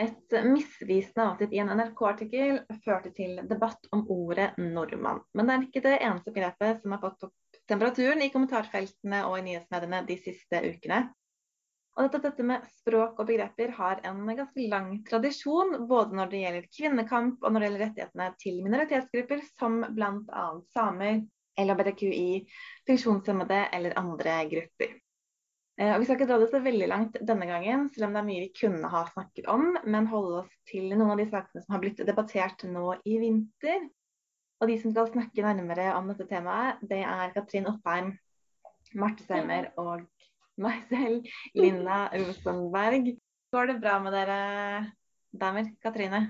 Et misvisende avsnitt i en NRK-artikkel førte til debatt om ordet nordmann. Men det er ikke det eneste begrepet som har fått opp temperaturen i kommentarfeltene og i nyhetsmediene de siste ukene. Og dette, dette, med språk og begreper har en ganske lang tradisjon, både når det gjelder kvinnekamp og når det gjelder rettighetene til minoritetsgrupper, som bl.a. samer, LHBTQI, funksjonshemmede eller andre grupper. Eh, og vi skal ikke dra det så veldig langt denne gangen, selv om det er mye vi kunne ha snakket om, men holde oss til noen av de sakene som har blitt debattert nå i vinter. Og de som skal snakke nærmere om dette temaet, det er Katrin Oppheim, Marte Seimer og meg selv, Linda Rosenberg. Går det bra med dere damer? Katrine?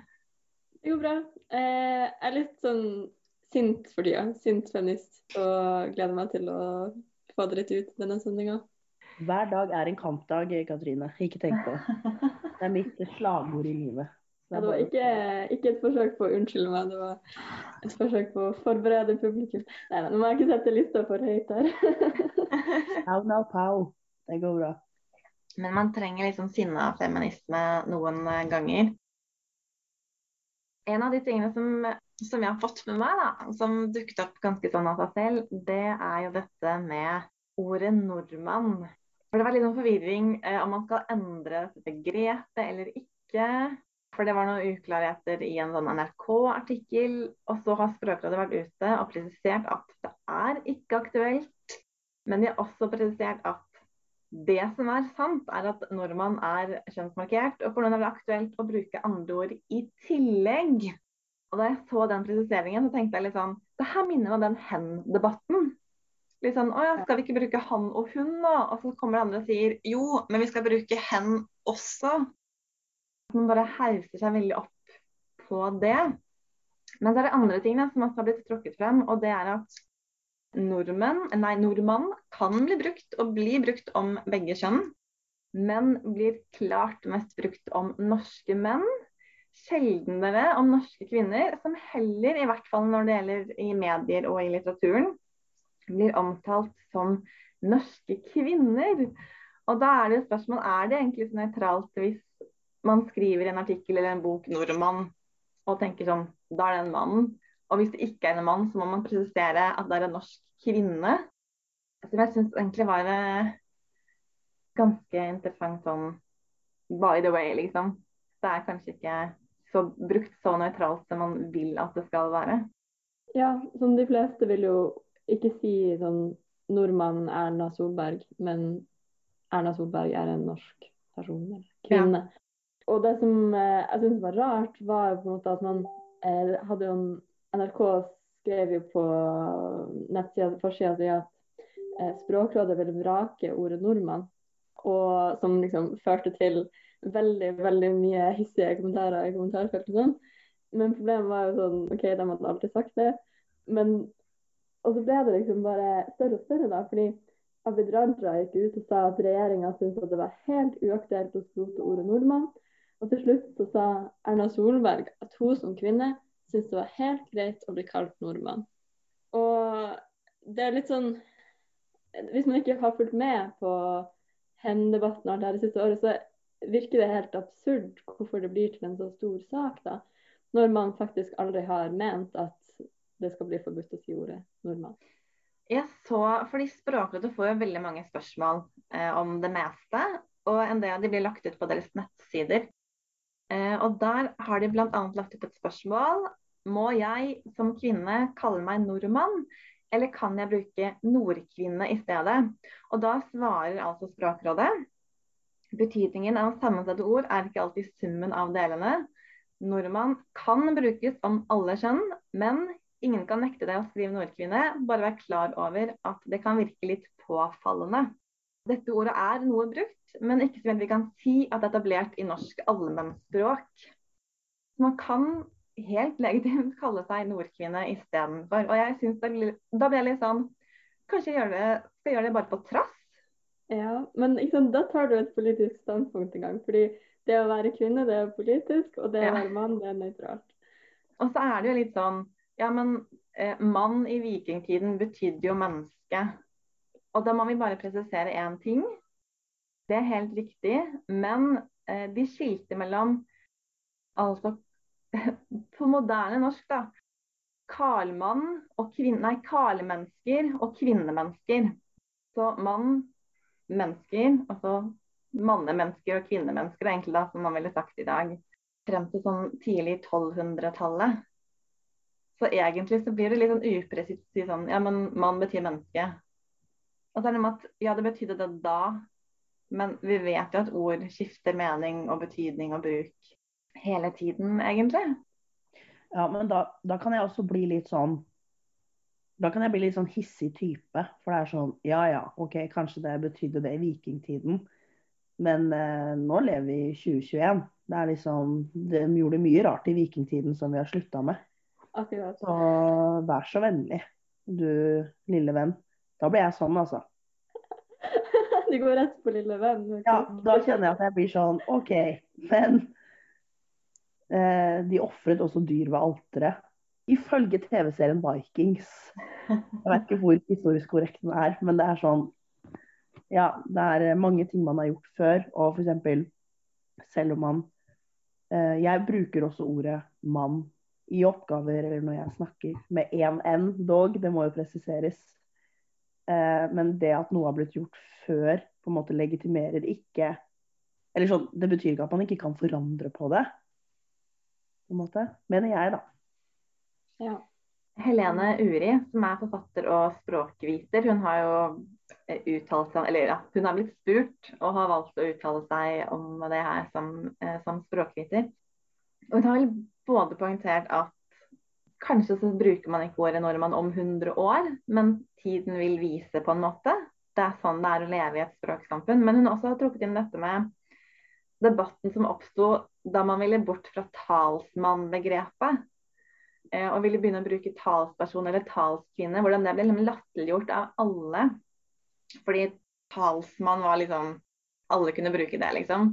Det går bra. Eh, jeg er litt sånn sint for tida. Sint feminist. Og gleder meg til å få det litt ut denne sendinga. Hver dag er en kampdag, Katrine. Ikke tenk på det. Det er mitt slagord i livet. Det, det var ikke, ikke, et forsøk på å unnskylde meg, det var et forsøk på å forberede publikum. Nei, nå må jeg ikke sette lista for høyt her. Pow now, pow. Det går bra. Men man trenger liksom sinna feminisme noen ganger. En av de tingene som, som, jeg har fått med meg, da, som dukket opp ganske sånn av seg selv, det er jo dette med ordet nordmann. For Det var litt noen forvirring eh, om man skal endre begrepet eller ikke. For det var noen uklarheter i en sånn NRK-artikkel. Og så har Språkrådet vært ute og presisert at det er ikke aktuelt. Men de har også presisert at det som er sant, er at nordmann er kjønnsmarkert, og for noen er det aktuelt å bruke andre ord i tillegg. Og Da jeg så den presiseringen, så tenkte jeg litt sånn Det her minner meg om den hen-debatten. Litt sånn Å ja, skal vi ikke bruke han og hun nå? Og så kommer det andre og sier jo, men vi skal bruke hen også. Man bare hauser seg veldig opp på det. Men så er det andre tingene som også har blitt tråkket frem, og det er at nordmenn, nei, nordmann kan bli brukt og bli brukt om begge kjønn, men blir klart mest brukt om norske menn. Sjeldnere om norske kvinner, som heller, i hvert fall når det gjelder i medier og i litteraturen, blir omtalt som norske kvinner. Og da er det jo spørsmål er det egentlig så nøytralt hvis man skriver en artikkel eller en bok 'nordmann' og tenker sånn Da er det en mann. Og hvis det ikke er en mann, så må man presisere at det er en norsk kvinne. Som jeg syns egentlig var det ganske interessant sånn by the way, liksom. Det er kanskje ikke så brukt så nøytralt som man vil at det skal være. Ja, som de fleste vil jo ikke si sånn nordmann Erna Solberg, men Erna Solberg er en norsk person, eller kvinne. Ja. Og det som eh, jeg syns var rart, var på en måte at man eh, hadde jo en NRK skrev jo på nettsida forsida si at eh, Språkrådet ville vrake ordet nordmann. Og som liksom førte til veldig veldig mye hissige kommentarer i kommentarfeltet. Sånn. Men problemet var jo sånn OK, de hadde alltid sagt det. Men Og så ble det liksom bare større og større, da. fordi Abid Raja gikk ut og sa at regjeringa syntes at det var helt uaktuelt å skrote ordet nordmann. Og til slutt så sa Erna Solberg at hun som kvinne syntes det var helt greit å bli kalt nordmann. Og det er litt sånn Hvis man ikke har fulgt med på hen-debatten alt det siste året, så virker det helt absurd hvorfor det blir til en så stor sak, da. Når man faktisk aldri har ment at det skal bli forbudt å si ordet nordmann. Jeg så, fordi Språkrådet får jo veldig mange spørsmål eh, om det meste. Og en del av de blir lagt ut på deres nettsider. Eh, og Der har de bl.a. lagt ut et spørsmål må jeg som kvinne kalle meg nordmann, eller kan jeg bruke nordkvinne i stedet? Og da svarer altså Språkrådet betydningen av sammensette ord er ikke alltid summen av delene. Nordmann kan brukes om alle kjønn, men ingen kan nekte deg å skrive nordkvinne. Bare vær klar over at det kan virke litt påfallende. Dette ordet er noe brukt, men ikke så vi kan si at det er etablert i norsk allmennspråk. Man kan helt legitimt kalle seg nordkvinne istedenfor. Og jeg synes det, Da blir jeg litt sånn Kanskje jeg det, skal gjøre det bare på trass? Ja, men liksom, da tar du et politisk standpunkt en gang. fordi det å være kvinne, det er politisk, og det å være mann, det er nøytralt. Og så er det jo litt sånn Ja, men eh, mann i vikingtiden betydde jo menneske. Og da må vi bare presisere én ting. Det er helt riktig, men eh, de skilte mellom Altså på moderne norsk, da. Karlmann og kvinne... Nei, karlmennesker og kvinnemennesker. Så mann, mennesker, altså mannemennesker og kvinnemennesker, egentlig da, som man ville sagt i dag. Frem til sånn tidlig 1200-tallet. Så egentlig så blir det litt sånn upresist å si sånn Ja, men mann betyr menneske. Og så er det med at ja, det betydde det da, men vi vet jo at ord skifter mening og betydning og bruk hele tiden, egentlig. Ja, men da, da kan jeg også bli litt sånn Da kan jeg bli litt sånn hissig type. For det er sånn Ja ja, OK, kanskje det betydde det i vikingtiden. Men eh, nå lever vi i 2021. Det er liksom De gjorde mye rart i vikingtiden som vi har slutta med. Akkurat. Så vær så vennlig, du lille venn. Da blir jeg sånn, altså. Du går rett på lille venn. ok? Ja, da kjenner jeg at jeg blir sånn OK, men eh, de ofret også dyr ved alteret. Ifølge TV-serien Vikings. Jeg vet ikke hvor historisk korrekt den er, men det er sånn Ja, det er mange ting man har gjort før, og f.eks. selv om man eh, Jeg bruker også ordet mann i oppgaver eller når jeg snakker med én n, dog, det må jo presiseres. Eh, men det at noe har blitt gjort før, på en måte legitimerer ikke Eller sånn, det betyr ikke at man ikke kan forandre på det. På en måte. Mener jeg, da. Ja. Helene Uri, som er forfatter og språkviter, hun har jo eh, uttalt seg Eller ja, hun har blitt spurt og har valgt å uttale seg om det her som, eh, som språkviter. Og hun har vel både poengtert at kanskje så bruker man ikke ordet nordmann om 100 år, men tiden vil vise på en måte. Det er sånn det er å leve i et språksamfunn. Men hun også har trukket inn dette med debatten som oppsto da man ville bort fra talsmannbegrepet. eh, Og ville begynne å bruke talsperson eller talskvinne. Hvordan det ble liksom latterliggjort av alle. Fordi talsmann var liksom Alle kunne bruke det, liksom.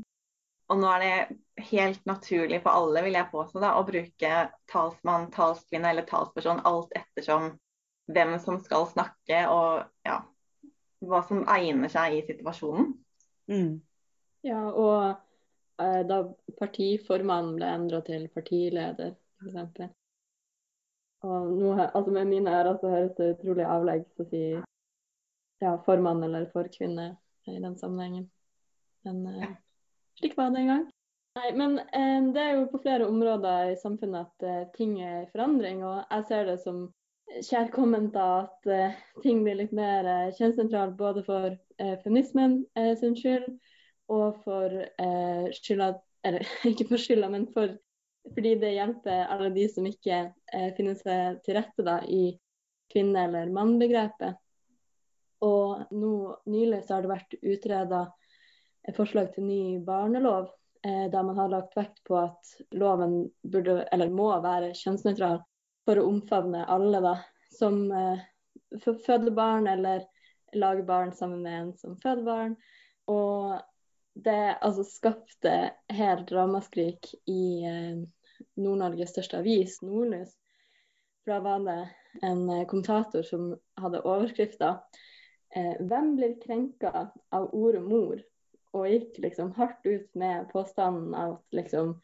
Og nå er det helt naturlig for alle, vil jeg påstå, da, å bruke talsmann, talskvinne eller talsperson alt ettersom hvem som skal snakke og ja, hva som egner seg i situasjonen. Mm. ja, og eh, da partiformannen ble endra til partileder, f.eks. Og nå, altså med mine ører så høres det utrolig avleggs å si ja, formann eller forkvinne i den sammenhengen. Men eh, slik var det en gang. Nei, men eh, det er jo på flere områder i samfunnet at eh, ting er i forandring, og jeg ser det som kjærkomment at eh, ting blir litt mer eh, kjønnssentralt både for eh, feminismen eh, sin skyld og for eh, skylda Eller ikke for skylda, men for, fordi det hjelper alle de som ikke finner seg til rette da, i kvinne- eller mann-begrepet. Og nå nylig så har det vært utreda forslag til ny barnelov, eh, der man har lagt vekt på at loven burde, eller må være kjønnsnøytral for å omfavne alle da, som eh, føder barn eller lager barn sammen med en som føder barn. Og det altså skapte helt ramaskrik i eh, Nord-Norges største avis, Nordlys. Da var det en kommentator som hadde overskrifta 'Hvem blir krenka av ordet mor?' Og gikk liksom hardt ut med påstanden av at liksom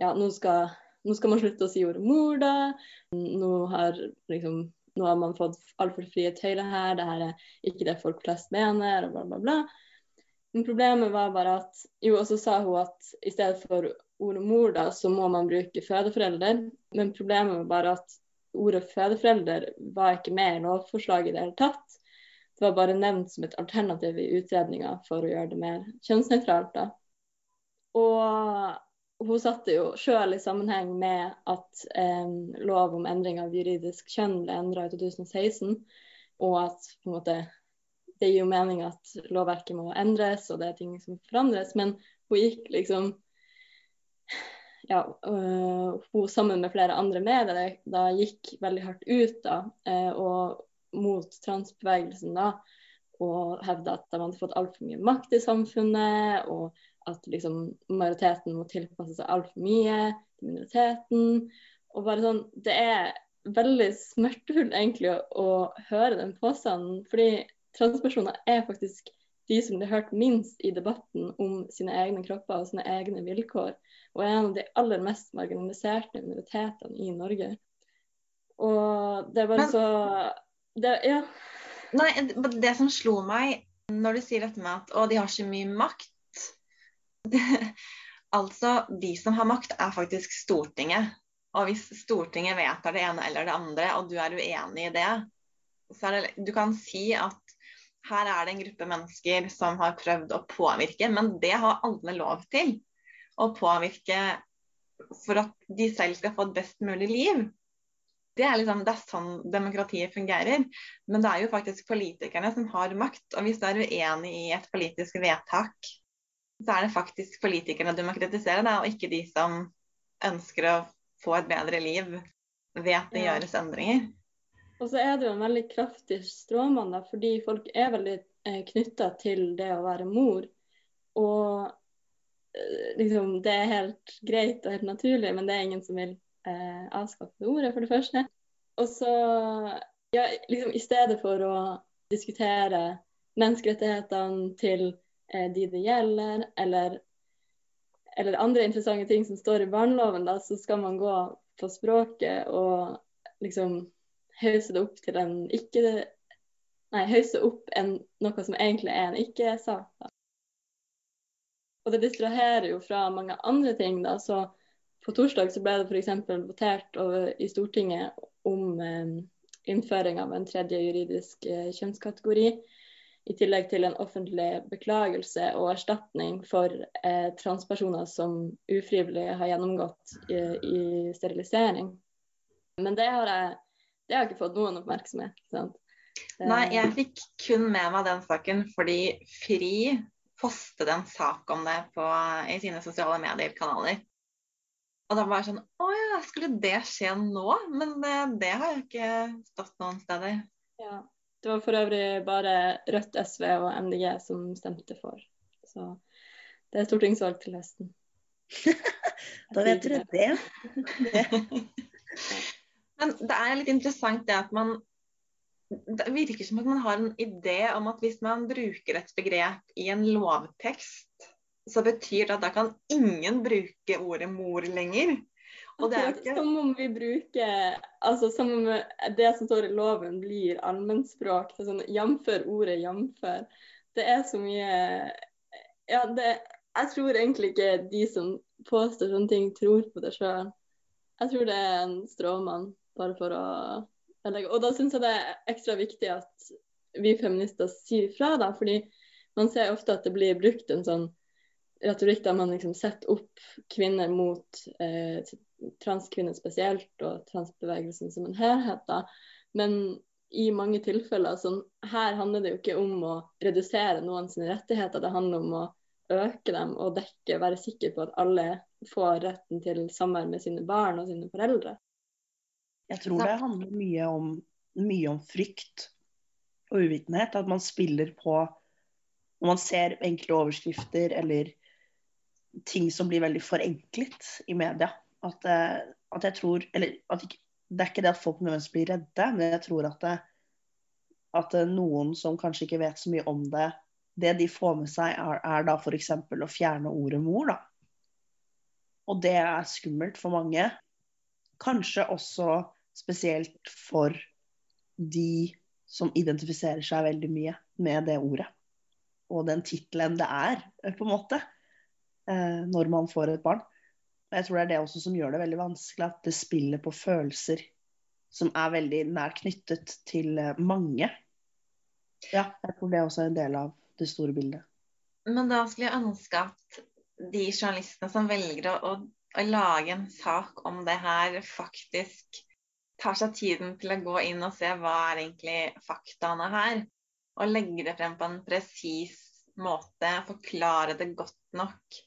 Ja, nå skal, nå skal man slutte å si ordet mor, da. Nå har liksom nå har man fått altfor frie tøyler her, det her er ikke det folk flest mener, og bla, bla, bla. Men problemet var bare at Jo, og så sa hun at i stedet for ordet mor, da, så må man bruke fødeforelder. Men problemet var bare at ordet fødeforelder var ikke med i lovforslaget i det hele tatt. Det var bare nevnt som et alternativ i utredninga for å gjøre det mer kjønnsnøytralt. da. Og hun satte jo sjøl i sammenheng med at eh, lov om endring av juridisk kjønn ble endra i 2016, og at på en måte det gir jo mening at lovverket må endres, og det er ting som forandres, men hun gikk liksom ja, øh, hun sammen med flere andre medier da gikk veldig hardt ut da, eh, og mot transbevegelsen da, og hevda at de hadde fått altfor mye makt i samfunnet, og at liksom majoriteten må tilpasse seg altfor mye til minoriteten. Og bare sånn, Det er veldig smertefullt egentlig å, å høre den påstanden, fordi transpersoner er faktisk de som blir hørt minst i debatten om sine egne kropper og sine egne vilkår, og er en av de aller mest marginaliserte minoritetene i Norge. Og det er bare så det, Ja. Nei, det som slo meg når du sier dette med at å, de har så mye makt Altså, de som har makt, er faktisk Stortinget. Og hvis Stortinget vedtar det ene eller det andre, og du er uenig i det, så er det Du kan si at her er det en gruppe mennesker som har prøvd å påvirke, men det har alle lov til. Å påvirke for at de selv skal få et best mulig liv. Det er, liksom, det er sånn demokratiet fungerer. Men det er jo faktisk politikerne som har makt. Og hvis du er uenig i et politisk vedtak, så er det faktisk politikerne du må kritisere, da, og ikke de som ønsker å få et bedre liv ved at det Ja. gjøres endringer. Og så er det jo en veldig kraftig stråmann, da, fordi folk er veldig eh, knytta til det å være mor. Og eh, liksom, det er helt greit og helt naturlig, men det er ingen som vil eh, avskaffede ordet, for det første. Og så, ja, liksom i stedet for å diskutere menneskerettighetene til eh, de det gjelder, eller, eller andre interessante ting som står i barneloven, da, så skal man gå på språket og liksom hause det opp til en ikke Nei, hause opp en, noe som egentlig er en ikke-sak. Og det distraherer jo fra mange andre ting. da, så På torsdag så ble det f.eks. votert over, i Stortinget om eh, innføring av en tredje juridisk eh, kjønnskategori. I tillegg til en offentlig beklagelse og erstatning for eh, transpersoner som ufrivillig har gjennomgått i, i sterilisering. Men det har jeg det har ikke fått noen oppmerksomhet. sant? Nei, Eh, jeg fikk kun med meg den saken fordi Fri postet en sak om det på, i sine sosiale medier-kanaler. Og da var jeg sånn Å ja, skulle det skje nå? Men eh, det har jo ikke stått noen steder. Ja. Det var for øvrig bare Rødt, SV og MDG som stemte for. Så det er stortingsvalg til høsten. Da vet dere det. Men det er litt interessant det at man Det virker som at man har en idé om at hvis man bruker et begrep i en lovtekst, så betyr det at da kan ingen bruke ordet mor lenger. Og det er ikke Som om vi bruker altså Som om det som står i loven blir allmennspråk. Sånn, Jamfør ordet 'jamfør'. Det er så mye Ja, det Jeg tror egentlig ikke de som påstår sånne ting, tror på det sjøl. Jeg tror det er en stråmann, bare for å legge Og da syns jeg det er ekstra viktig at vi feminister sier fra, da. Fordi man ser ofte at det blir brukt en sånn retorikk der man liksom setter opp kvinner mot eh, transkvinner spesielt, og transbevegelsen som en helhet. da. Men i mange tilfeller sånn, her handler det jo ikke om å redusere noen sine rettigheter, det handler om å øke dem og dekke, være sikker på at alle får retten til samvær med sine barn og sine foreldre. Jeg tror det handler mye om, mye om frykt og uvitenhet. At man spiller på Når man ser enkle overskrifter eller ting som blir veldig forenklet i media. At, eh, at jeg tror Eller at ikke, det er ikke det at folk nødvendigvis blir redde, men jeg tror at, det, at noen som kanskje ikke vet så mye om det, det de får med seg, er, er da f.eks. å fjerne ordet mor. da. Og det er skummelt for mange. Kanskje også spesielt for de som identifiserer seg veldig mye med det ordet. Og den tittelen det er, på en måte, eh, når man får et barn. Og jeg tror det er det også som gjør det veldig vanskelig, at det spiller på følelser som er veldig nær knyttet til eh, mange. Ja, jeg tror det også er en del av det store bildet. Men da skulle jeg ønske at de journalistene som velger å, å lage en sak om det her, faktisk tar seg tiden til å gå inn og se hva er egentlig faktaene her. Og legge det frem på en presis måte, forklare det godt nok.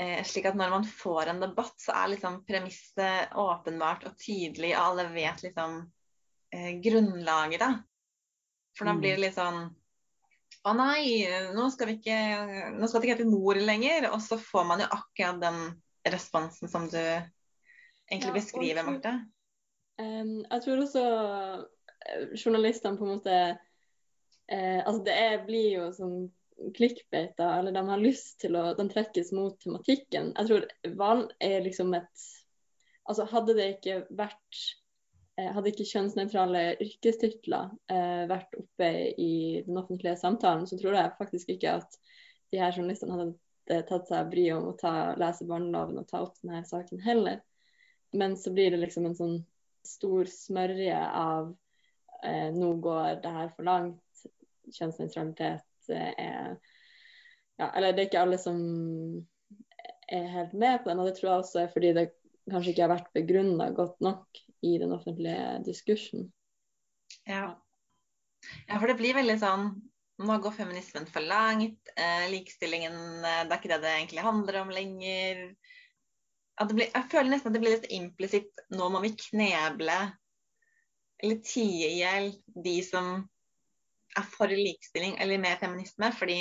Eh, slik at når man får en debatt, så er liksom premisset åpenbart og tydelig, og alle vet liksom eh, grunnlaget, da. For da Mm. blir det litt sånn Å nei, nå skal, vi ikke, nå skal det ikke hete mor lenger. Og så får man jo akkurat den responsen som du egentlig Ja, beskriver, jeg tror- Marte. Um, jeg tror også eh, journalistene på en måte uh, Altså det er, blir jo som klikkbeita, eller de har lyst til å De trekkes mot tematikken. Jeg tror valg er liksom et Altså hadde det ikke vært eh, hadde ikke kjønnsnøytrale yrkestitler eh, vært oppe i den offentlige samtalen, så tror jeg faktisk ikke at de her journalistene hadde tatt seg bryet om å ta, lese barneloven og ta opp denne saken heller. Men så blir det liksom en sånn stor smørje av eh, nå går det her for langt, kjønnsnøytralitet er ja, Eller det er ikke alle som er helt med på den, og det tror jeg også er fordi det kanskje ikke har vært begrunna godt nok i den offentlige diskursen. Ja. ja, for det blir veldig sånn nå går feminismen for langt. Eh, likestillingen eh, det er ikke det det egentlig handler om lenger. Blir, jeg føler nesten at det blir litt implisitt nå må vi kneble eller tie i hjel de som er for likestilling eller mer feminisme, fordi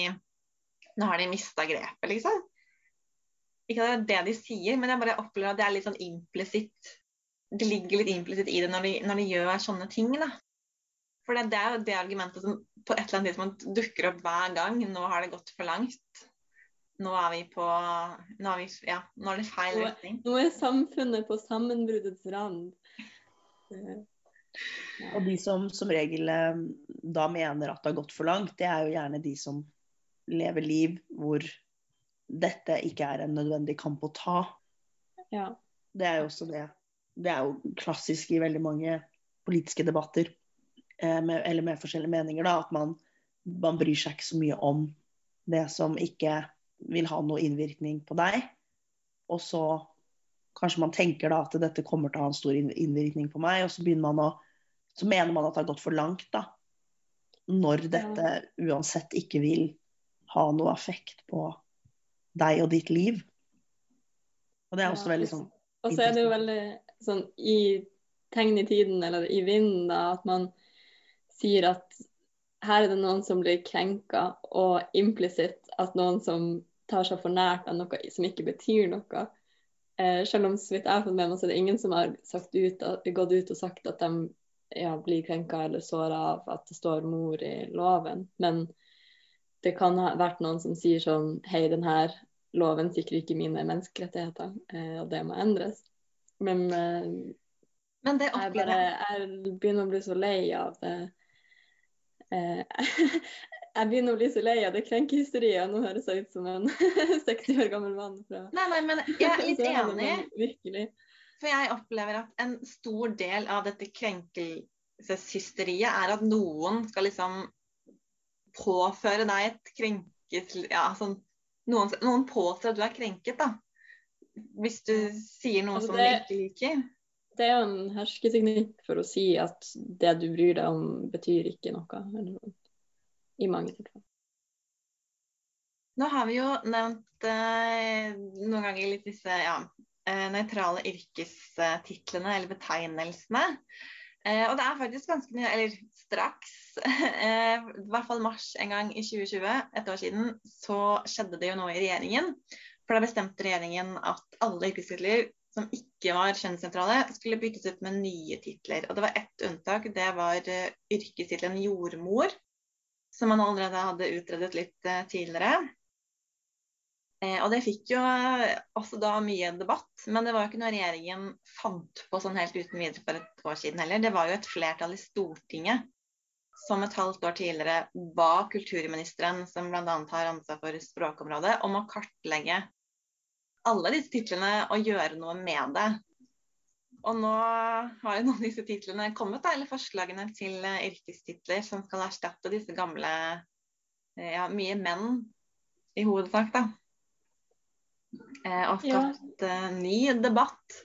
nå har de mista grepet, liksom. Ikke at det er det de sier, men jeg bare opplever at det er litt sånn implisitt. Det ligger litt implisitt i det når de, når de, gjør sånne ting. da. For det, det er jo det argumentet som på et eller annet tidspunkt dukker opp hver gang. Nå har det gått for langt. Nå er vi på Nå er, vi, ja, nå er det feil retning. Nå er samfunnet på sammenbruddets rand. Og de som som regel eh, da mener at det har gått for langt, det er jo gjerne de som lever liv hvor dette ikke er en nødvendig kamp å ta. Ja. Det er jo også det. Det er jo klassisk i veldig mange politiske debatter, eh, med, eller med forskjellige meninger, da, at man, man, bryr seg ikke så mye om det som ikke vil ha noe innvirkning på deg. Og så kanskje man tenker da at dette kommer til å ha en stor innvirkning på meg, og så å Så mener man at det har gått for langt, da. Når dette uansett ikke vil ha noe effekt på deg og ditt liv. Og det er også veldig sånn Og så er det jo veldig sånn i tegn i tiden, eller i vinden, da, at man sier at her er det noen som blir krenka, og implisitt at noen som tar seg for nært av noe som ikke betyr noe. Eh, selv om så vidt jeg har fått med meg, så er det ingen som har ut, gått ut og sagt at de ja, blir krenka eller såra av at det står mor i loven. Men det kan ha vært noen som sier sånn Hei, denne loven sikrer ikke mine menneskerettigheter, eh, og det må endres. Men, eh, Men det jeg, bare, jeg begynner å bli så lei av det. Eh, jeg begynner å bli så lei av det krenkehysteriet. Nå høres jeg ut som en 60 år gammel mann. Fra. Nei, nei, men jeg er litt enig. Virkelig. For jeg opplever at en stor del av dette krenkelseshysteriet er at noen skal liksom påføre deg et krenket ja, sånn, noen, noen, påstår at du er krenket, da. Hvis du sier noe altså, som det, du ikke liker. Det er jo en hersketeknikk for å si at det du bryr deg om, betyr ikke noe. Eller, I mange tilfeller. Nå har vi jo nevnt eh, noen ganger litt disse ja, eh, nøytrale yrkestitlene eller betegnelsene. Eh, og det er faktisk ganske mye, eller straks, eh, i hvert fall mars en gang i 2020, et år siden, så skjedde det jo noe i regjeringen. For da bestemte regjeringen at alle yrkestitler som ikke var kjønnssentrale, skulle byttes ut med nye titler. Og det var ett unntak, det var uh, yrkestittelen jordmor, som man allerede hadde utredet litt uh, tidligere. Eh, og det fikk jo eh, også da mye debatt, men det var jo ikke noe regjeringen fant på sånn helt uten videre for et år siden heller. Det var jo et flertall i Stortinget som et halvt år tidligere ba kulturministeren, som bl.a. har ansvar for språkområdet, om å kartlegge alle disse titlene og gjøre noe med det. Og nå har jo noen av disse titlene kommet, eller forslagene til eh, yrkestitler som skal erstatte disse gamle ja, mye menn i hovedsak, da. Eh, og skapt ja. Eh, ny debatt.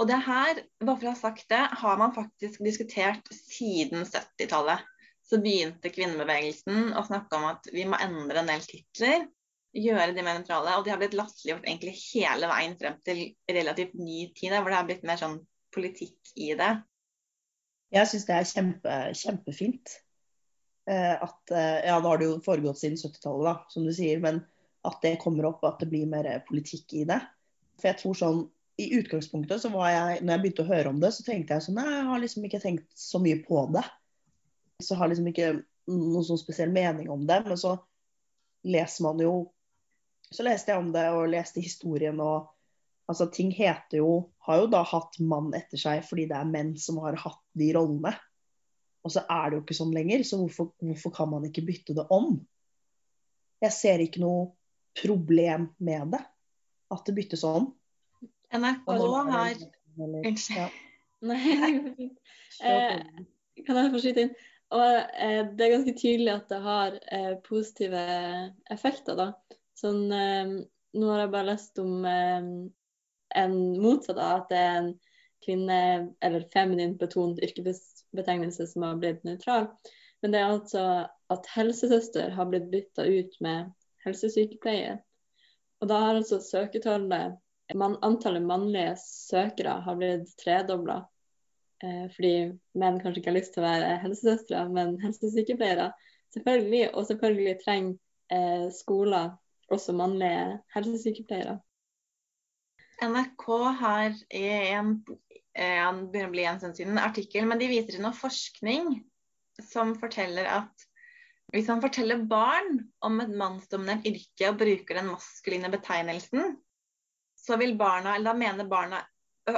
Og det her, bare for å ha sagt det, har man faktisk diskutert siden 70-tallet. Så begynte kvinnebevegelsen å snakke om at vi må endre en del titler. Gjøre de mer nøytrale. Og de har blitt latterliggjort egentlig hele veien frem til relativt ny tid, hvor det har blitt mer sånn politikk i det. Jeg syns det er kjempe, kjempefint. Eh, at, ja, nå har det jo foregått siden 70-tallet, som du sier. Men at det kommer opp, at det blir mer politikk i det. For jeg tror sånn, I utgangspunktet så var jeg, når jeg begynte å høre om det, så tenkte jeg sånn Nei, jeg har liksom ikke tenkt så mye på det. Så har liksom ikke noen sånn spesiell mening om det. Men så leser man jo Så leste jeg om det og leste historien og Altså, ting heter jo Har jo da hatt mann etter seg fordi det er menn som har hatt de rollene. Og så er det jo ikke sånn lenger, så hvorfor, hvorfor kan man ikke bytte det om? Jeg ser ikke noe problem med det, at det byttes om. NRK har Unnskyld. Ja. Nei, fint. Eh, kan jeg få skyte inn? Og eh, det er ganske tydelig at det har eh, positive effekter, da. Sånn, eh, nå har jeg bare lest om eh, en motsatt av at det er en kvinne- eller feminin betont yrkesbetegnelse som har blitt nøytral. Men det er altså at helsesøster har blitt bytta ut med helsesykepleier. Og da har altså søketallet man, Antallet mannlige søkere har blitt tredobla. Eh, fordi menn kanskje ikke har lyst til å være helsesøstre, men helsesykepleiere. Selvfølgelig, og selvfølgelig trenger eh, skoler også mannlige helsesykepleiere. NRK har i en, en, bli en stund en artikkel, men de viser til noe forskning som forteller at hvis man forteller barn om et mannsdominert yrke og bruker den maskuline betegnelsen, så vil barna, eller da mener barna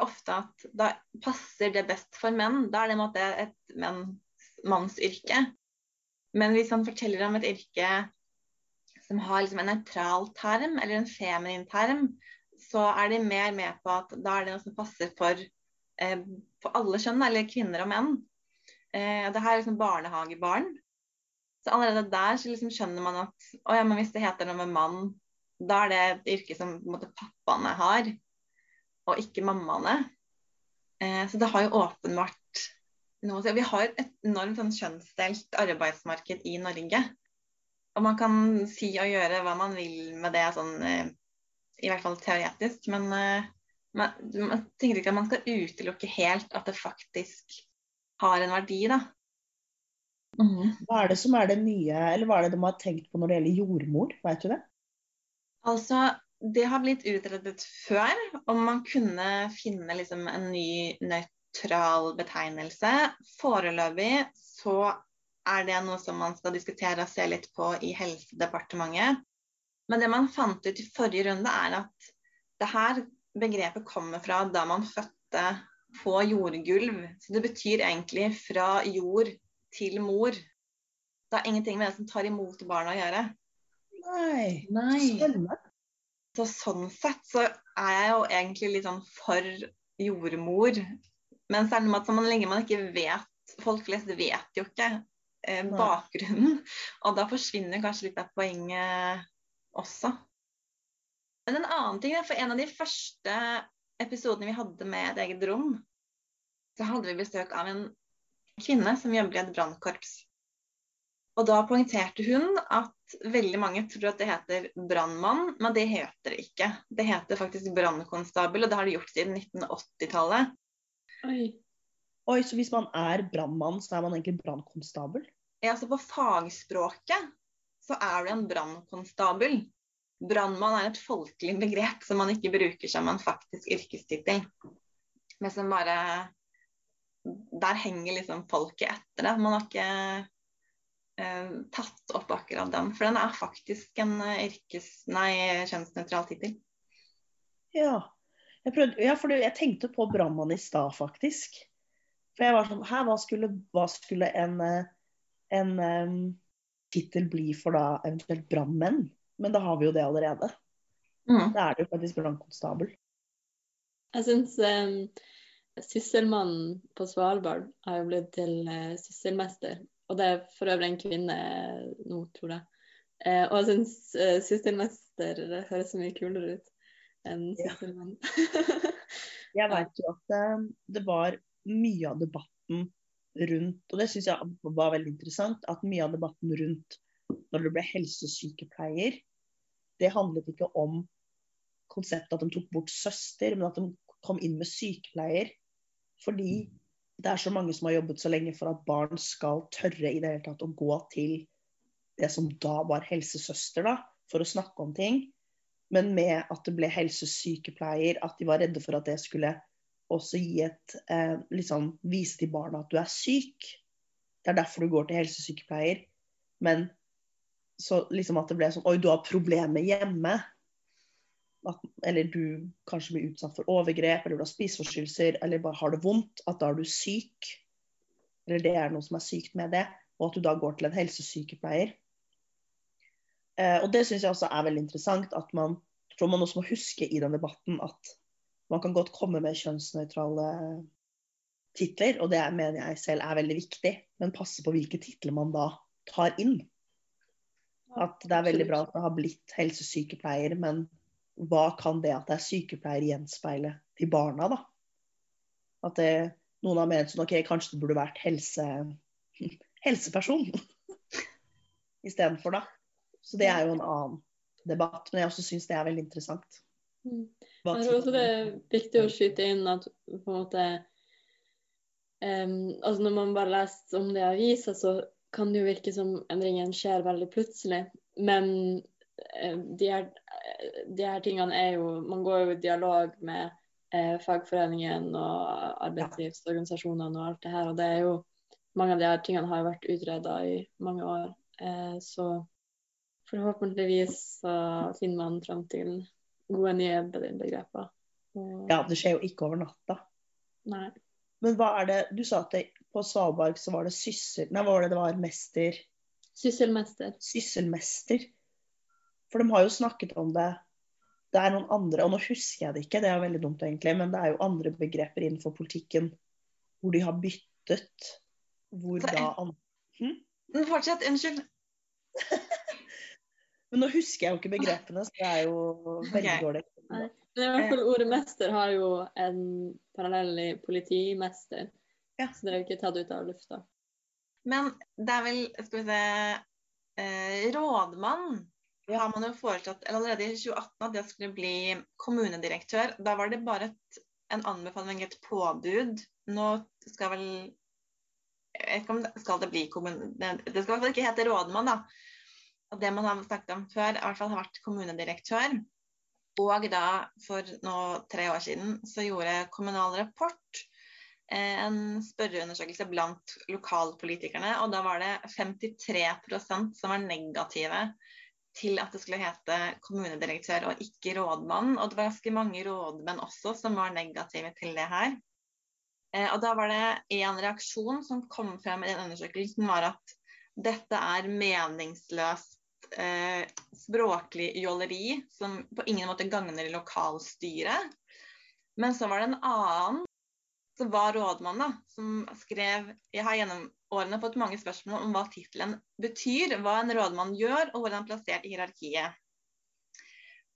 ofte at da passer det best for menn. Da er det en måte et mannsyrke. Men hvis man forteller om et yrke som har liksom en nøytral term, eller en feminin term, så er de mer med på at da er det noe som passer for, eh, for alle kjønn, eller kvinner og menn. Eh, det her er liksom barnehagebarn. Så allerede der så liksom skjønner man at å ja, hvis det heter noe med mann, da er det et yrke som måte, pappaene har, og ikke mammaene. Eh, så det har jo åpenbart noe å si. Vi har et enormt sånn, kjønnsdelt arbeidsmarked i Norge. Og man kan si og gjøre hva man vil med det, sånn, eh, i hvert fall teoretisk. Men uh, man, man tenker ikke at man skal utelukke helt at det faktisk har en verdi, da. Mm. Hva er det som er det nye, eller hva er det de har tenkt på når det gjelder jordmor? Vet du det? Altså, det har blitt utredet før om man kunne finne liksom en ny nøytral betegnelse. Foreløpig så er det noe som man skal diskutere og se litt på i Helsedepartementet. Men det man fant ut i forrige runde, er at det her begrepet kommer fra da man fødte på jordgulv. Så det betyr egentlig fra jord til mor. Det har ingenting med det som tar imot barna å gjøre. Nei. Nei. Spennende. Så sånn sett så er jeg jo egentlig litt sånn for jordmor. Men så er det noe med at så lenge man ikke vet Folk flest vet jo ikke eh, bakgrunnen. Og da forsvinner kanskje litt av poenget også. Men en annen ting, for en av de første episodene vi hadde med et eget rom, så hadde vi besøk av en kvinne som jobber i et brannkorps. Og da poengterte hun at veldig mange tror at det heter brannmann, men det heter det ikke. Det heter faktisk brannkonstabel, og det har det gjort siden 1980-tallet. Oi. Oi, så hvis man er brannmann, så er man egentlig brannkonstabel? Ja, altså på fagspråket så er du en brannkonstabel. Brannmann er et folkelig begrep som man ikke bruker som en faktisk yrkestittel. Men som bare Der henger liksom folket etter det. Man har ikke eh, tatt opp akkurat den. For den er faktisk en eh, yrkes... Nei, kjønnsnøytral tittel. Ja. Jeg, prøvde, ja, for jeg tenkte på brannmann i stad, faktisk. For jeg var sånn Hæ, hva skulle, hva skulle en, eh, en um, tittel bli for da eventuelt brannmenn? Men da har vi jo det allerede. Mm. Da er det jo faktisk brannkonstabel. Jeg syns um, sysselmannen på Svalbard har jo blitt til uh, sysselmester. Og det er for øvrig en kvinne nå, tror jeg. Uh, og jeg syns uh, sysselmester høres så mye kulere ut enn Ja. Jeg vet jo at eh, det var mye av debatten rundt, og det syns jeg var veldig interessant, at mye av debatten rundt når det ble helsesykepleier, det handlet ikke om konseptet at de tok bort søster, men at de kom inn med sykepleier. Fordi det er så mange som har jobbet så lenge for at barn skal tørre i det hele tatt å gå til det som da var helsesøster, da, for å snakke om ting. Men med at det ble helsesykepleier, at de var redde for at det skulle også gi et eh, liksom vise til barna at du er syk. Det er derfor du går til helsesykepleier. Men så liksom at det ble sånn Oi, du har problemer hjemme. At, eller du kanskje blir utsatt for overgrep, eller du har spiseforstyrrelser, eller bare har det vondt. At da er du syk. Eller det er noe som er sykt med det. Og at du da går til en helsesykepleier. Eh, og det syns jeg også er veldig interessant. At man tror man også må huske i den debatten at man kan godt komme med kjønnsnøytrale titler, og det mener jeg selv er veldig viktig. Men passe på hvilke titler man da tar inn. At det er veldig bra at man har blitt helsesykepleier, men hva kan det at det er sykepleier gjenspeile til barna, da? At det, noen har ment sånn OK, kanskje det burde vært helse, helseperson istedenfor, da. Så det er jo en annen debatt. Men jeg også syns det er veldig interessant. Mm. Jeg tror også det er viktig å skyte inn at på en måte um, altså Når man bare leser om det i aviser, så kan det jo virke som endringen skjer veldig plutselig. Men de, her, de, her, tingene er jo Man går jo i dialog med eh, fagforeningen og arbeidslivsorganisasjonene og alt det her. Og det er jo mange av de her tingene har jo vært utreda i mange år. Eh, så forhåpentligvis så finner man fram til gode nye begreper. Og... Ja, det skjer jo ikke over natta. Nei. Men hva er det Du sa at det, på Svalbard så var det syssel... Nei, hva var det det var? Mester Sysselmester. Sysselmester. For de har jo snakket om det Det er noen andre, og nå husker jeg det ikke, det er veldig dumt egentlig, men det er jo andre begreper innenfor politikken hvor de har byttet hvor da andre hm? Fortsett. Unnskyld. Men nå husker jeg jo ikke begrepene, så det er jo veldig okay. dårlig. Men i hvert fall Ordet mester har jo en parallell i politimester, ja. så det er jo ikke tatt ut av lufta. Men det er vel, skal vi se eh, Rådmann ja. har man jo foreslått allerede i 2018 at det skulle bli kommunedirektør. Da var det bare et, en anbefaling, et påbud. Nå skal vel jeg vet ikke om det skal det bli kommune... Det skal i hvert fall ikke hete rådmann, da. Og det man har snakket om før, i hvert fall har vært kommunedirektør. Og da, for nå tre år siden, så gjorde Kommunal Rapport eh, en spørreundersøkelse blant lokalpolitikerne. Og da var det 53% som var negative til at det skulle hete kommunedirektør og ikke rådmann. Og det var ganske mange rådmenn også som var negative til det her. Eh, og da var det en reaksjon som kom frem i den undersøkelsen, var at dette er meningsløst eh, språklig jåleri som på ingen måte gagner lokalstyret. Men så var det en annen som var rådmann, da, som skrev Jeg har gjennom årene fått mange spørsmål om hva tittelen betyr, hva en rådmann gjør, og hvor han er plassert i hierarkiet.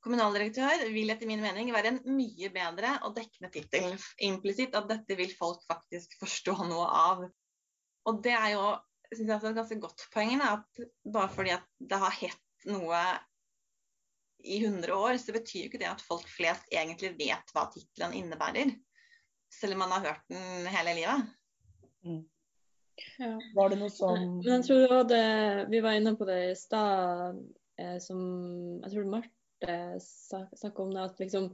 Kommunaldirektør vil etter min mening være en mye bedre og dekkende tittel. Implisitt at dette vil folk faktisk forstå noe av. Og det er jo synes jeg er et ganske godt poeng. at Bare fordi at det har hett noe i 100 år, så betyr jo ikke det at folk flest egentlig vet hva tittelen innebærer. Selv om man har hørt den hele livet. Mm. Ja. Var det noe som Men jeg tror det, det Vi var inne på det i stad, eh, som Jeg tror Marte snakka om det, at liksom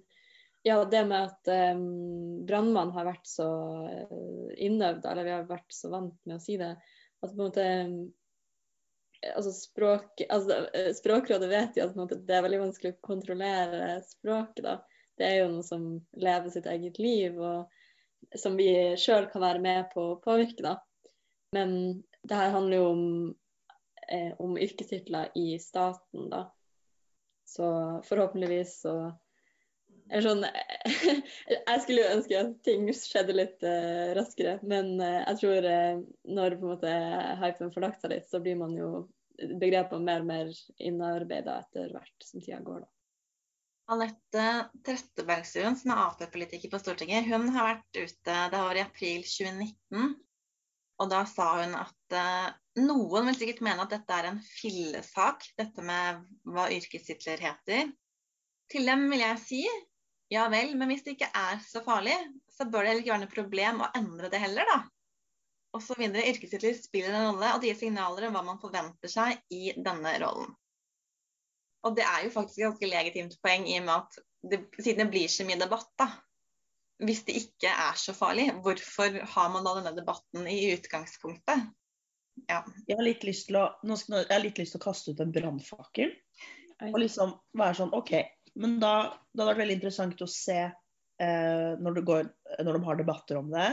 ja, det med at um, brannmann har vært så uh, innøvd, eller vi har vært så vant med å si det, at på en måte altså språk, altså Språkrådet vet jo at det er veldig vanskelig å kontrollere språket. da. Det er jo noe som lever sitt eget liv, og som vi sjøl kan være med på å påvirke. da. Men det her handler jo om, eh, om yrkestitler i staten, da. Så forhåpentligvis så sånn Jeg skulle jo ønske at ting skjedde litt uh, raskere, men uh, jeg tror uh, når på en måte hypen får lagt seg litt, så blir man jo begrepene mer og mer innarbeida etter hvert som tida går, da. Anette Trettebergstuen, som er Ap-politiker på Stortinget, hun har vært ute Det var i april 2019. Og da sa hun at noen vil sikkert mene at dette er en fillesak, dette med hva yrkestitler heter. Til dem vil jeg si ja vel, men hvis det ikke er så farlig, så bør det heller ikke være noe problem å endre det heller, da. Og så videre. Yrkestitler spiller en rolle, og det gir signaler om hva man forventer seg i denne rollen. Og det er jo faktisk et ganske legitimt poeng i og med at det, siden det blir så mye debatt, da. Hvis det ikke er så farlig, hvorfor har man da denne debatten i utgangspunktet? Ja. Jeg har litt lyst til å, nå skal, jeg har litt lyst til å kaste ut en brannfakkel. Og liksom være sånn OK, men da det hadde vært veldig interessant å se eh, når, går, når de har debatter om det,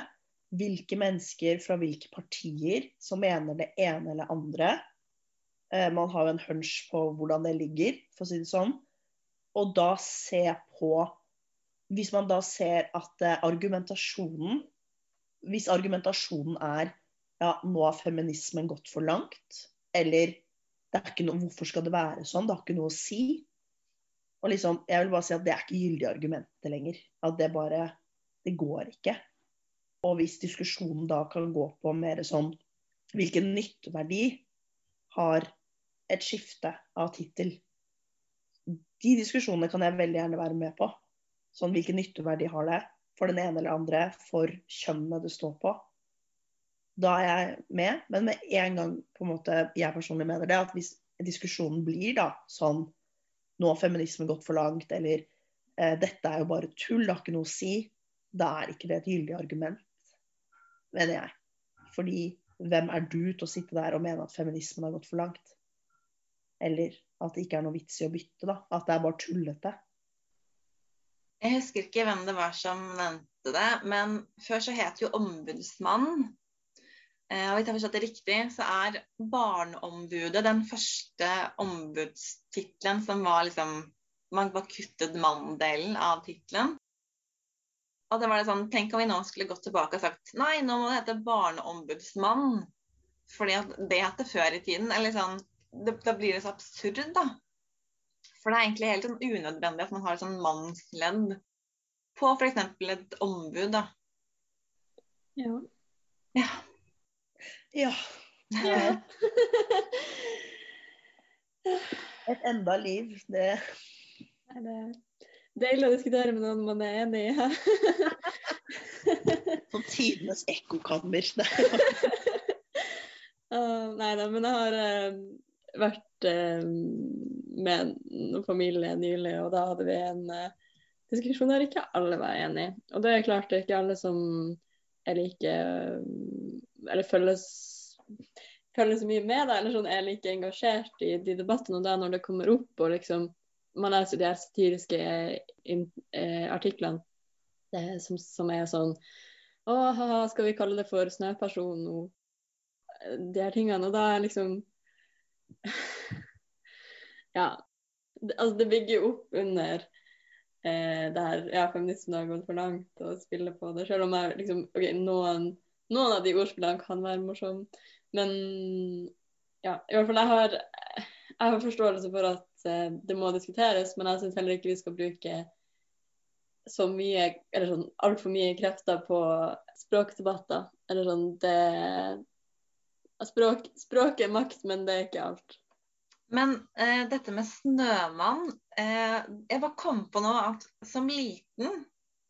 hvilke mennesker fra hvilke partier som mener det ene eller andre. Eh, man har jo en hunch på hvordan det ligger, for å si det sånn. Og da se på Hvis man da ser at eh, argumentasjonen Hvis argumentasjonen er ja, nå har feminismen gått for langt, eller det er ikke noe, hvorfor skal det være sånn, det har ikke noe å si. Og liksom, jeg vil bare si at det er ikke gyldige argumenter lenger. At det bare Det går ikke. Og hvis diskusjonen da kan gå på mer sånn hvilken nytteverdi har et skifte av tittel? De diskusjonene kan jeg veldig gjerne være med på. Sånn hvilken nytteverdi har det for den ene eller andre, for kjønnet det står på? Da er jeg med, men med en gang på en måte jeg personlig mener det, at hvis diskusjonen blir da sånn nå har feminismen gått for langt, eller eh, dette er jo bare tull, det har ikke noe å si, da er ikke det et gyldig argument, mener jeg. Fordi hvem er du til å sitte der og mene at feminismen har gått for langt? Eller at det ikke er noe vits i å bytte, da. At det er bare tullete. Jeg husker ikke hvem det var som nevnte det, men før så het jo ombudsmann. Eh, og hvis jeg har forstått det riktig, så er Barneombudet den første ombudstittelen som var liksom Man bare kuttet mann-delen av tittelen. Og det var det sånn, Tenk om vi nå skulle gått tilbake og sagt nei, nå må det hete Barneombudsmann. Fordi at det het det før i tiden. Eller sånn, det, Da blir det så absurd, da. For det er egentlig helt sånn unødvendig at man har et sånn mannsledd på f.eks. et ombud. da. Ja. Ja. Ja. Ja. Et enda liv, det er det deilig å diskutere med noen man er enig i. Som tidenes ekkokammer. Uh, nei da, men jeg har uh, vært uh, med en familie nylig, og da hadde vi en uh, diskusjon der ikke alle var enig. Og det er klart det er ikke alle som er like Eller følger, følger så mye med, da, eller sånn er like engasjert i de debattene. Og da når det kommer opp, og liksom man leser de satiriske eh, artiklene det, som, som er sånn Å, haha, skal vi kalle det for snøperson nå? de her tingene. Og da er liksom Ja. Det, altså, det bygger jo opp under eh, det her Ja, feminismen har gått for langt å spille på det. Selv om jeg liksom OK, noen, noen av de ordspillene kan være morsomme, men ja, i hvert fall jeg har, jeg har forståelse for at eh, det må diskuteres, men jeg syns heller ikke vi skal bruke så mye, eller sånn altfor mye krefter på språkdebatter. Eller sånn det Språk, språk er makt, men det er ikke alt. Men eh, dette med Snømann eh, Jeg bare kom på nå at som liten,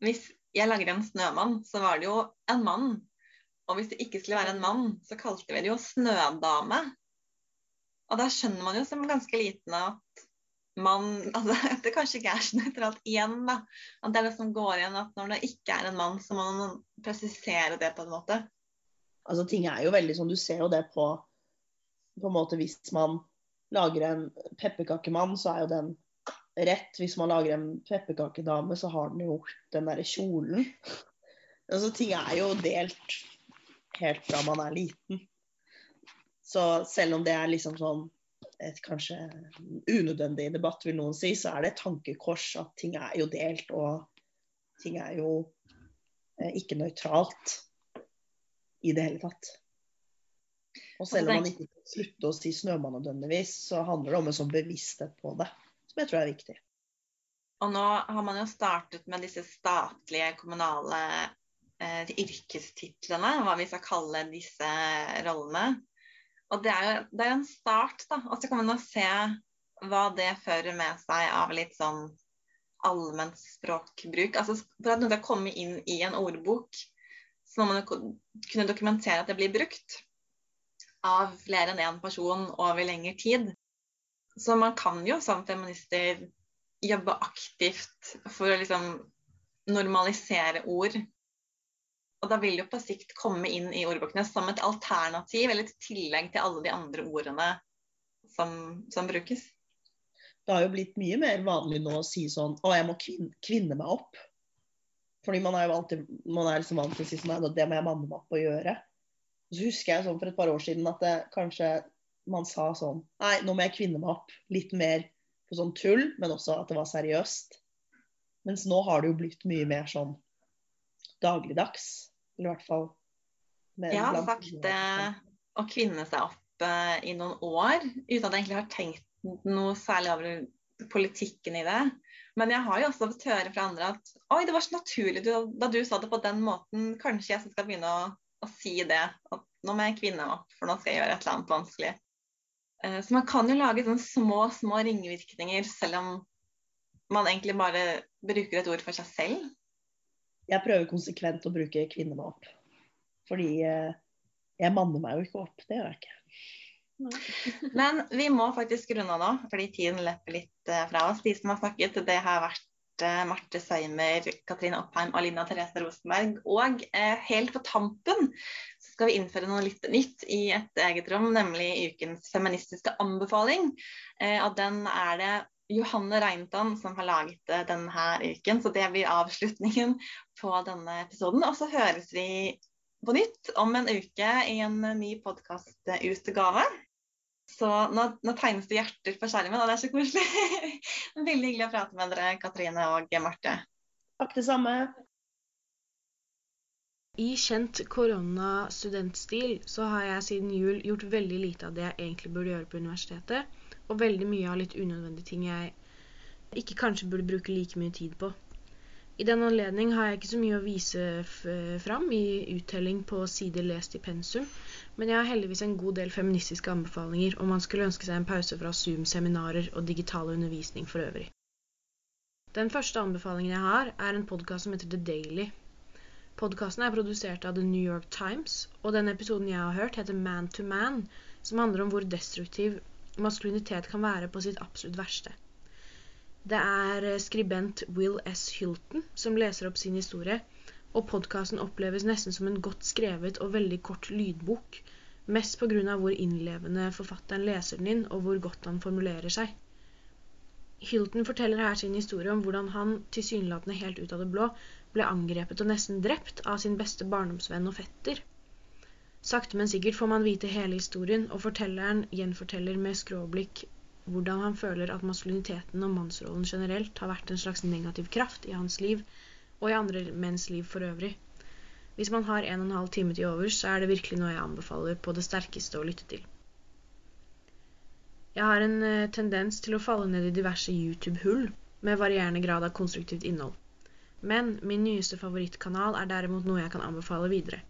hvis jeg lager en snømann, så var det jo en mann. Og hvis det ikke skulle være en mann, så kalte vi det jo Snødame. Og da skjønner man jo som ganske liten at man altså, Det kanskje ikke er så nøytralt igjen, da. At det er det som går igjen at når det ikke er en mann, så må man presisere det på en måte. Altså, ting er jo veldig sånn, Du ser jo det på på en måte Hvis man lager en pepperkakemann, så er jo den rett. Hvis man lager en pepperkakedame, så har den jo den derre kjolen. Altså, ting er jo delt helt fra man er liten. Så selv om det er liksom sånn et kanskje unødvendig debatt, vil noen si, så er det et tankekors at ting er jo delt, og ting er jo eh, ikke nøytralt i det hele tatt. Og selv om man ikke kan slutte å si snømann nødvendigvis, så handler det om en sånn bevissthet på det, som jeg tror er viktig. Og nå har man jo startet med disse statlige, kommunale eh, yrkestitlene, hva vi skal kalle disse rollene. Og det er jo det er en start, da. Og så kan man jo se hva det fører med seg av litt sånn allment språkbruk. Altså for at noe skal komme inn i en ordbok, så må man kunne dokumentere at det blir brukt av flere enn én person over lengre tid. Så man kan jo som feminister jobbe aktivt for å liksom normalisere ord. Og da vil det jo på sikt komme inn i ordbøkene som et alternativ eller et tillegg til alle de andre ordene som, som brukes. Det har jo blitt mye mer vanlig nå å si sånn Å, jeg må kvinne, kvinne meg opp. Fordi man er jo alltid man er liksom vant til å si sånn Det må jeg manne meg opp og gjøre. Og så husker jeg sånn for et par år siden at det kanskje man sa sånn Nei, nå må jeg kvinne meg opp. Litt mer på sånn tull, men også at det var seriøst. Mens nå har det jo blitt mye mer sånn dagligdags. Eller i hvert fall Jeg har sagt eh, å kvinne seg opp eh, i noen år uten at jeg egentlig har tenkt noe særlig over politikken i det. Men jeg har jo også fått høre fra andre at oi, det var så naturlig du, da du sa det på den måten. Kanskje jeg skal begynne å, å si det. At nå må jeg kvinne meg opp, for nå skal jeg gjøre et eller annet vanskelig. Eh, så man kan jo lage sånne små, små ringvirkninger selv om man egentlig bare bruker et ord for seg selv. Jeg prøver konsekvent å bruke 'kvinne meg opp'. Fordi eh, jeg manner meg jo ikke opp. Det gjør jeg ikke. Men vi må faktisk runde av nå, fordi tiden løper litt eh, fra oss. De som har snakket, det har vært eh, Marte Søymer, Katrine Oppheim og Lina Therese Rosenberg. Og eh, helt på tampen så skal vi innføre noe litt nytt i et eget rom, nemlig ukens feministiske anbefaling. Eh, og den er det Johanne Reintan som har laget denne uken, så det blir avslutningen på denne episoden. Og så høres vi på nytt om en uke i en ny podkastutgave. Så nå, nå, tegnes det hjerter på skjermen, og det er så koselig. Veldig hyggelig å prate med dere, Katrine og Marte. Takk, det samme. I kjent koronastudentstil så har jeg siden jul gjort veldig lite av det jeg egentlig burde gjøre på universitetet, og veldig mye av litt unødvendige ting jeg ikke kanskje burde bruke like mye tid på. I den anledning har jeg ikke så mye å vise fram i uttelling på sider lest i pensum, men jeg har heldigvis en god del feministiske anbefalinger om man skulle ønske seg en pause fra Zoom-seminarer og digital undervisning for øvrig. Den første anbefalingen jeg har, er en podkast som heter The Daily. Podkasten er produsert av The New York Times, og den episoden jeg har hørt, heter Man to Man, som handler om hvor destruktiv maskulinitet kan være på sitt absolutt verste. Det er eh, skribent Will S. Hilton som leser opp sin historie, og podkasten oppleves nesten som en godt skrevet og veldig kort lydbok, mest av hvor innlevende forfatteren leser den inn, og hvor godt han formulerer seg. Hilton forteller her sin historie om hvordan han, tilsynelatende helt ut av det blå, ble angrepet og nesten drept av sin beste barndomsvenn og fetter. Sakte, men sikkert får man vite hele historien, og fortelleren gjenforteller med skråblikk hvordan han føler at maskuliniteten og mannsrollen generelt har vært en slags negativ kraft i hans liv og i andre menns liv for øvrig. Hvis man har en og en halv time til overs, så er det virkelig noe jeg anbefaler på det sterkeste å lytte til. Jeg har en uh, tendens til å falle ned i diverse YouTube-hull med varierende grad av konstruktivt innhold. Men min nyeste favorittkanal er derimot noe jeg kan anbefale videre.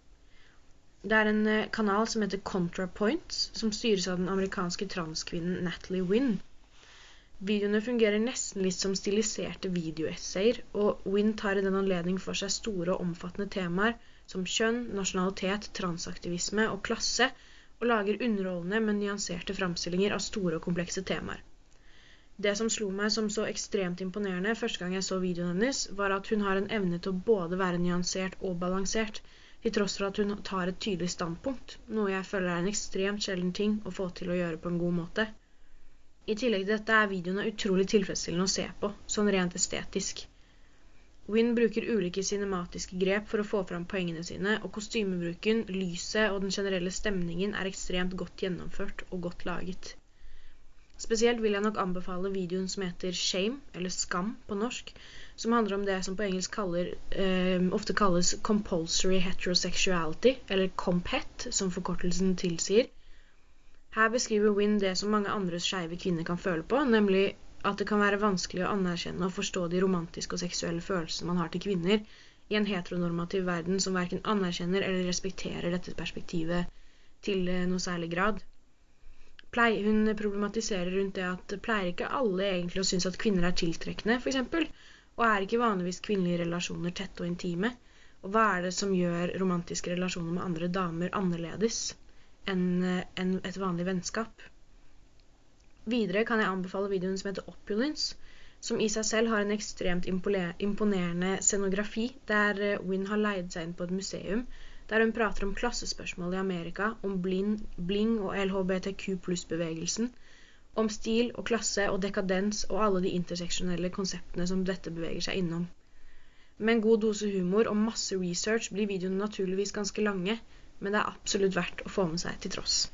Det er en eh, kanal som heter ContraPoints, som styres av den amerikanske transkvinnen Natalie Wynn. Videoene fungerer nesten litt som stiliserte videoessayer, og Wynn tar i den anledning for seg store og omfattende temaer som kjønn, nasjonalitet, transaktivisme og klasse, og lager underholdende, men nyanserte framstillinger av store og komplekse temaer. Det som slo meg som så ekstremt imponerende første gang jeg så videoen hennes, var at hun har en evne til å både være nyansert og balansert, til tross for at hun tar et tydelig standpunkt, noe jeg føler er en ekstremt sjelden ting å få til å gjøre på en god måte. I tillegg til dette er videoene utrolig tilfredsstillende å se på, sånn rent estetisk. Wynn bruker ulike cinematiske grep for å få fram poengene sine, og kostymebruken, lyset og den generelle stemningen er ekstremt godt gjennomført og godt laget. Spesielt vil jeg nok anbefale videoen som heter Shame, eller Skam på norsk, som handler om det som på engelsk kaller, eh, ofte kalles compulsory heterosexuality, eller comphet, som forkortelsen tilsier. Her beskriver Wynn det som mange andre skeive kvinner kan føle på, nemlig at det kan være vanskelig å anerkjenne og forstå de romantiske og seksuelle følelsene man har til kvinner i en heteronormativ verden som verken anerkjenner eller respekterer dette perspektivet til eh, noe særlig grad. Hun problematiserer rundt det at pleier ikke alle egentlig å synes at kvinner er tiltrekkende, f.eks., og er ikke vanligvis kvinnelige relasjoner tette og intime? Og hva er det som gjør romantiske relasjoner med andre damer annerledes enn en et vanlig vennskap? Videre kan jeg anbefale videoen som heter Opulence, som i seg selv har en ekstremt imponerende scenografi, der eh, har leid seg inn på et museum, der hun prater om klassespørsmål i Amerika, om blind, bling og LHBTQ pluss-bevegelsen, om stil og klasse og dekadens og alle de interseksjonelle konseptene som dette beveger seg innom. Med en god dose humor og masse research blir videoene naturligvis ganske lange, men det er absolutt verdt å få med seg til tross.